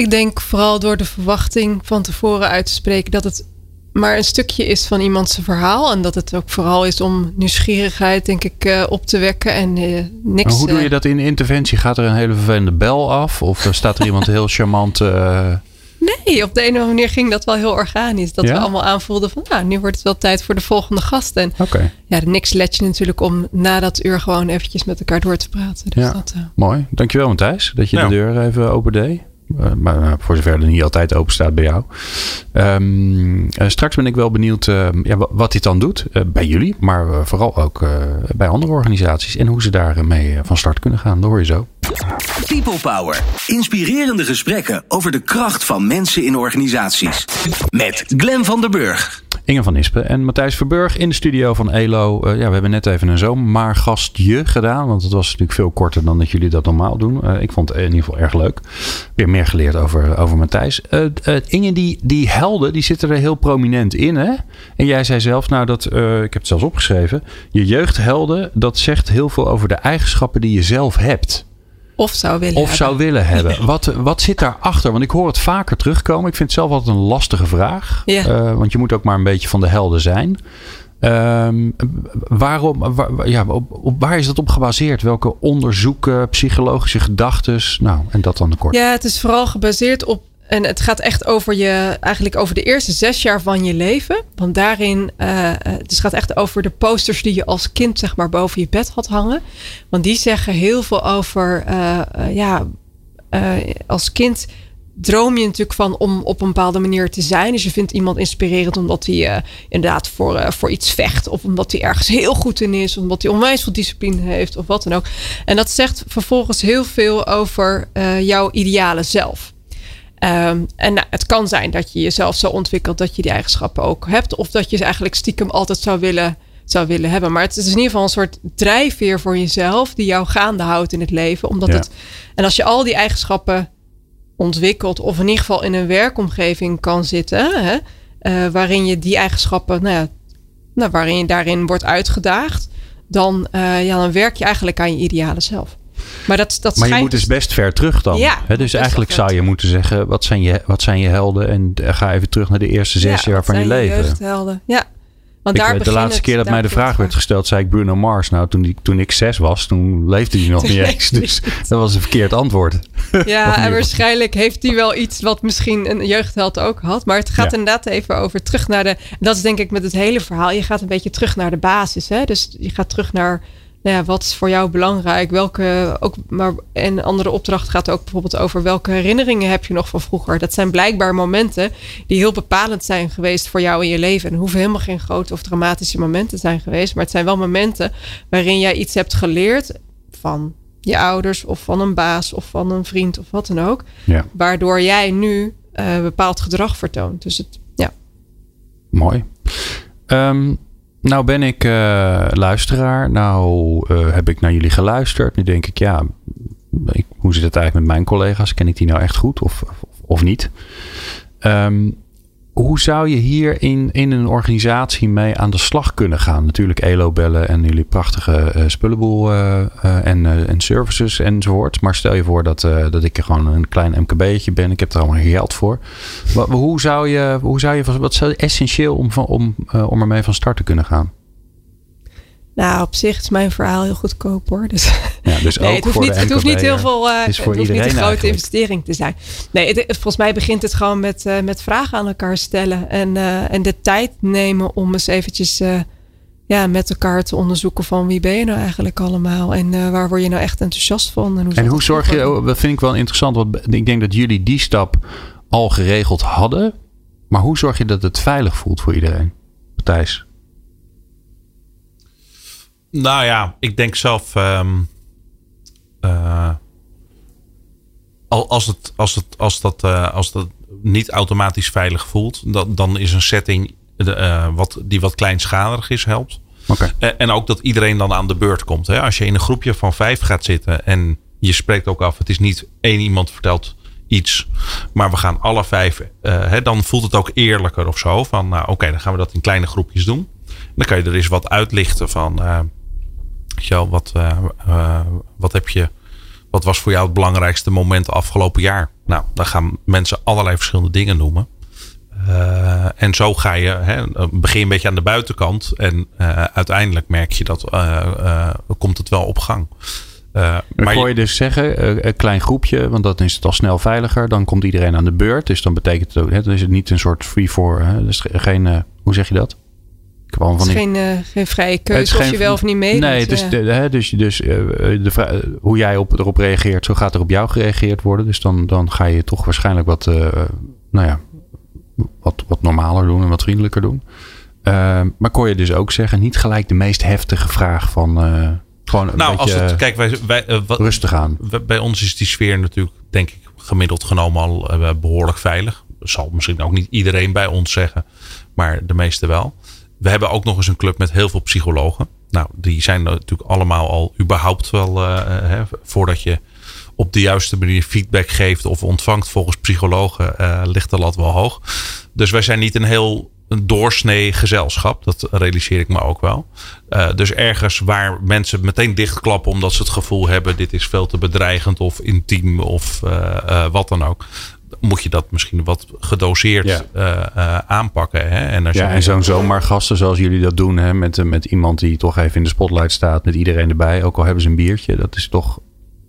Ik denk vooral door de verwachting van tevoren uit te spreken dat het maar een stukje is van iemands verhaal. En dat het ook vooral is om nieuwsgierigheid, denk ik, eh, op te wekken. En eh, niks. Maar hoe doe eh, je dat in de interventie? Gaat er een hele vervelende bel af? Of eh, staat er iemand heel charmant... eh, Nee, op de een of andere manier ging dat wel heel organisch. Dat Ja? we allemaal aanvoelden van, nou, nu wordt het wel tijd voor de volgende gast. En ja, niks let je natuurlijk om na dat uur gewoon eventjes met elkaar door te praten. Dus Ja. dat, eh, mooi. Dankjewel Matthijs, dat je Ja. de deur even open deed. Eh, maar eh, voor zover er niet altijd open staat bij jou. Ehm, eh, straks ben ik wel benieuwd eh, ja, wa- wat dit dan doet eh, bij jullie. Maar vooral ook bij andere organisaties. En hoe ze daarmee van start kunnen gaan. Dat hoor je zo. People Power. Inspirerende gesprekken over de kracht van mensen in organisaties. Met Glen van der Burg. Inge van Ispen en Matthijs Verburg in de studio van ELO. Uh, ja, we hebben net even een zomergastje gedaan. Want het was natuurlijk veel korter dan dat jullie dat normaal doen. Uh, ik vond het in ieder geval erg leuk. Weer meer geleerd over, over Matthijs. Uh, Inge, die, die helden, die zitten er heel prominent in. Hè? En jij zei zelf, nou dat, ik heb het zelfs opgeschreven. Je jeugdhelden, dat zegt heel veel over de eigenschappen die je zelf hebt. Of zou willen of hebben. zou willen hebben. Wat, wat zit daarachter? Want ik hoor het vaker terugkomen. Ik vind het zelf altijd een lastige vraag. Ja. Uh, want je moet ook maar een beetje van de helden zijn. Um, waarom, waar, ja, op, op, waar is dat op gebaseerd? Welke onderzoeken, psychologische gedachten? Nou, en dat dan kort. Ja, het is vooral gebaseerd op en het gaat echt over je, eigenlijk over de eerste zes jaar van je leven. Want daarin, uh, het gaat echt over de posters die je als kind zeg maar boven je bed had hangen. Want die zeggen heel veel over, uh, ja, als kind droom je natuurlijk van om op een bepaalde manier te zijn. Dus je vindt iemand inspirerend omdat hij inderdaad voor, voor iets vecht. Of omdat hij ergens heel goed in is. Omdat hij onwijs veel discipline heeft. Of wat dan ook. En dat zegt vervolgens heel veel over jouw ideale zelf. Um, en nou, het kan zijn dat je jezelf zo ontwikkelt dat je die eigenschappen ook hebt. Of dat je ze eigenlijk stiekem altijd zou willen, zou willen hebben. Maar het is in ieder geval een soort drijfveer voor jezelf die jou gaande houdt in het leven. Omdat Ja. het, en als je al die eigenschappen ontwikkelt, of in ieder geval in een werkomgeving kan zitten, hè, eh, waarin je die eigenschappen, nou ja, nou, waarin je daarin wordt uitgedaagd, dan, eh, ja, dan werk je eigenlijk aan je ideale zelf. Maar dat, dat Maar je schijnt moet dus best ver terug dan. Ja, dus eigenlijk zou je moeten zeggen, wat zijn je, wat zijn je helden? En ga even terug naar de eerste zes Ja, jaar van je zijn leven. jeugdhelden. Ja. Want Ik, daar de laatste het- keer dat mij de vraag werd gesteld, zei ik Bruno Mars. Nou, toen, die, toen ik zes was, toen leefde hij nog niet eens. Dus dat was een verkeerd antwoord. Ja, en waarschijnlijk heeft hij wel iets wat misschien een jeugdheld ook had. Maar het gaat Ja. inderdaad even over terug naar de. Dat is denk ik met het hele verhaal. Je gaat een beetje terug naar de basis. Hè? Dus je gaat terug naar. Nou ja, wat is voor jou belangrijk? Welke ook, maar en een andere opdracht gaat ook bijvoorbeeld over welke herinneringen heb je nog van vroeger? Dat zijn blijkbaar momenten die heel bepalend zijn geweest voor jou in je leven. En hoeven helemaal geen grote of dramatische momenten te zijn geweest. Maar het zijn wel momenten waarin jij iets hebt geleerd van je ouders of van een baas of van een vriend of wat dan ook. Ja, Waardoor jij nu eh, bepaald gedrag vertoont. Dus het, ja. mooi. Ehm, nou ben ik eh, luisteraar. Nou eh, heb ik naar jullie geluisterd. Nu denk ik, ja, ik, hoe zit het eigenlijk met mijn collega's? Ken ik die nou echt goed of, of, of niet? Ehm, hoe zou je hier in, in een organisatie mee aan de slag kunnen gaan? Natuurlijk ELO bellen en jullie prachtige eh, spullenboel eh, eh, en, en services enzovoort. Maar stel je voor dat, dat ik gewoon een klein MKB'tje ben. Ik heb er allemaal geld voor. Wat, hoe zou je, hoe zou je, wat is essentieel om, om, om ermee van start te kunnen gaan? Nou, op zich is mijn verhaal heel goedkoop hoor. Dus Ja, dus nee, ook het hoeft voor niet, de het hoeft niet heel veel. eh, Het hoeft niet een grote eigenlijk. investering te zijn. Nee, het, volgens mij begint het gewoon met, eh, met vragen aan elkaar stellen. En, eh, en de tijd nemen om eens eventjes ja, met elkaar te onderzoeken van wie ben je nou eigenlijk allemaal. En waar word je nou echt enthousiast van. En hoe, En zorg je, dat vind ik wel interessant, want ik denk dat jullie die stap al geregeld hadden. Maar hoe zorg je dat het veilig voelt voor iedereen? Thijs? Nou ja, ik denk zelf. al- als, het, als, het, als, dat, eh, als dat niet automatisch veilig voelt, dan, dan is een setting de, eh, wat, die wat kleinschalig is, helpt. Oké. Eh, En ook dat iedereen dan aan de beurt komt. Hè? Als je in een groepje van vijf gaat zitten en je spreekt ook af, het is niet één iemand vertelt iets, maar we gaan alle vijf, hè, dan voelt het ook eerlijker of zo. Van nou, oké, dan gaan we dat in kleine groepjes doen. Dan kan je er eens wat uitlichten van, wel, wat, eh, eh, wat heb je, wat was voor jou het belangrijkste moment afgelopen jaar? Nou, dan gaan mensen allerlei verschillende dingen noemen. Eh, en zo ga je, hè, begin een beetje aan de buitenkant. En uiteindelijk merk je dat, komt het wel op gang. Maar je- je dus zeggen, een klein groepje, want dan is het al snel veiliger. Dan komt iedereen aan de beurt. Dus dan betekent het ook, hè, dan is het niet een soort free for. Hè, dus geen, hoe zeg je dat? Het is geen, eh, geen vrije keuze is of geen- je wel of niet meedoet. Nee, dus, ja. de, hè, dus, dus eh, de hoe jij op, erop reageert, zo gaat er op jou gereageerd worden. Dus dan, dan ga je toch waarschijnlijk wat, eh, nou ja, wat, wat normaler doen en wat vriendelijker doen. Eh, maar kon je dus ook zeggen, niet gelijk de meest heftige vraag van eh, gewoon een nou, als beetje het, kijk, wij, wij, wat, rustig aan. wij- bij ons is die sfeer natuurlijk, denk ik, gemiddeld genomen al eh, behoorlijk veilig. Dat zal misschien ook niet iedereen bij ons zeggen. maar de meeste wel. We hebben ook nog eens een club met heel veel psychologen. Nou, die zijn natuurlijk allemaal al überhaupt wel, hè, voordat je op de juiste manier feedback geeft of ontvangt volgens psychologen, ligt de lat wel hoog. Dus wij zijn niet een heel doorsnee gezelschap. Dat realiseer ik me ook wel. Dus ergens waar mensen meteen dichtklappen omdat ze het gevoel hebben: dit is veel te bedreigend of intiem of wat dan ook. Moet je dat misschien wat gedoseerd ja. aanpakken. Hè? En, als ja, en zo'n zomergasten zoals jullie dat doen, hè, met, met iemand die toch even in de spotlight staat, met iedereen erbij, ook al hebben ze een biertje, dat is toch.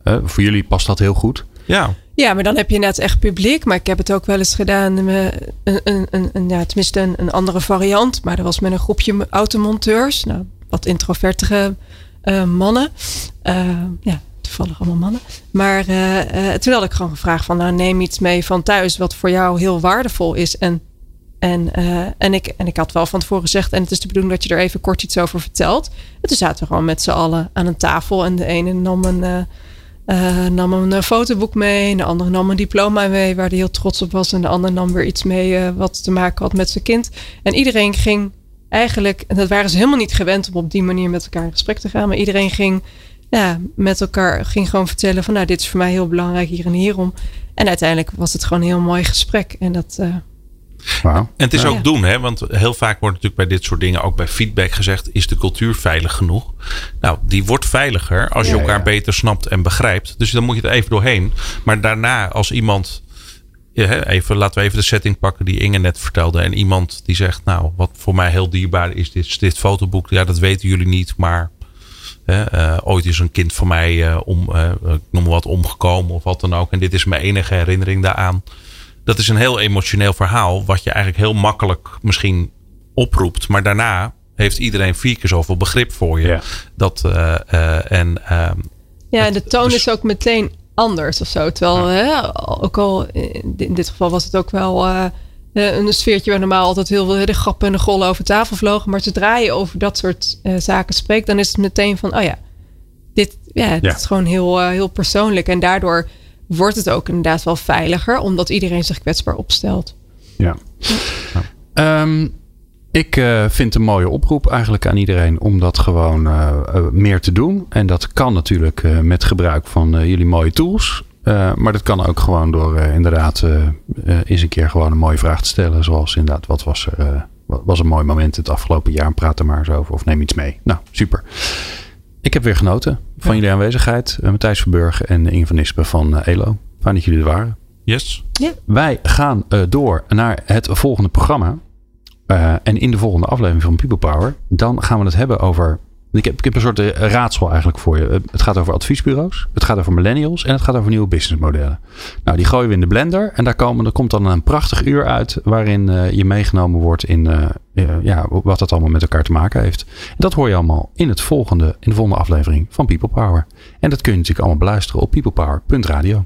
voor jullie past dat heel goed. Ja. Ja, maar dan heb je net echt publiek. Maar ik heb het ook wel eens gedaan. Met een, een, een, een ja, tenminste, een, een, andere variant. Maar dat was met een groepje automonteurs. Nou, wat introvertere uh, mannen. Uh, ja, allemaal mannen. Maar uh, toen had ik gewoon gevraagd: van, nou, neem iets mee van thuis. wat voor jou heel waardevol is. En, en, en, ik, en ik had wel van tevoren gezegd. En het is de bedoeling dat je er even kort iets over vertelt. En toen zaten we gewoon met z'n allen aan een tafel. En de ene nam een nam een fotoboek mee. De andere nam een diploma mee waar hij heel trots op was. En de ander nam weer iets mee wat te maken had met zijn kind. En iedereen ging eigenlijk, en dat waren ze helemaal niet gewend om op die manier met elkaar in gesprek te gaan. Maar iedereen ging ja, met elkaar ging gewoon vertellen van nou, dit is voor mij heel belangrijk hier en hierom. En uiteindelijk was het gewoon een heel mooi gesprek. En dat, en het is ook doen, hè? want heel vaak wordt natuurlijk bij dit soort dingen, ook bij feedback gezegd, is de cultuur veilig genoeg? Nou, die wordt veiliger als je elkaar beter snapt en begrijpt. Dus dan moet je er even doorheen. Maar daarna, als iemand, ja, even, laten we even de setting pakken die Inge net vertelde. En iemand die zegt, nou, wat voor mij heel dierbaar is dit, dit fotoboek. Ja, dat weten jullie niet, maar uh, ooit is een kind van mij uh, om, ik noem maar wat, omgekomen of wat dan ook. En dit is mijn enige herinnering daaraan dat is een heel emotioneel verhaal. Wat je eigenlijk heel makkelijk misschien oproept. Maar daarna heeft iedereen vier keer zoveel begrip voor je. Dat, uh, uh, en, uh, ja, en de toon dus is ook meteen anders of zo. Terwijl, hè, ook al in dit geval was het ook wel een sfeertje waar normaal altijd heel veel de grappen en de gollen over tafel vlogen. Maar zodra je over dat soort zaken spreekt, dan is het meteen van, oh ja, dit, ja, dit is gewoon heel, heel persoonlijk. En daardoor wordt het ook inderdaad wel veiliger, omdat iedereen zich kwetsbaar opstelt. Ja. Ehm, ik uh, vind een mooie oproep eigenlijk aan iedereen om dat gewoon uh, meer te doen. En dat kan natuurlijk uh, met gebruik van jullie mooie tools. Maar dat kan ook gewoon door inderdaad eens een keer gewoon een mooie vraag te stellen. Zoals inderdaad, wat was er? was een mooi moment het afgelopen jaar? Praat er maar eens over of neem iets mee. Nou, super. Ik heb weer genoten van jullie aanwezigheid. Uh, Matthijs Verburg en Inge van Nispen van uh, ELO. Fijn dat jullie er waren. Yes. Ja. Wij gaan uh, door naar het volgende programma. en in de volgende aflevering van People Power. Dan gaan we het hebben over ik heb, ik heb een soort raadsel eigenlijk voor je. Het gaat over adviesbureaus, het gaat over millennials en het gaat over nieuwe businessmodellen. Nou, die gooien we in de blender en daar, komen, komt dan een prachtig uur uit waarin uh, je meegenomen wordt in uh, ja, wat dat allemaal met elkaar te maken heeft. En dat hoor je allemaal in, het volgende, in de volgende aflevering van People Power. En dat kun je natuurlijk allemaal beluisteren op peoplepower.radio.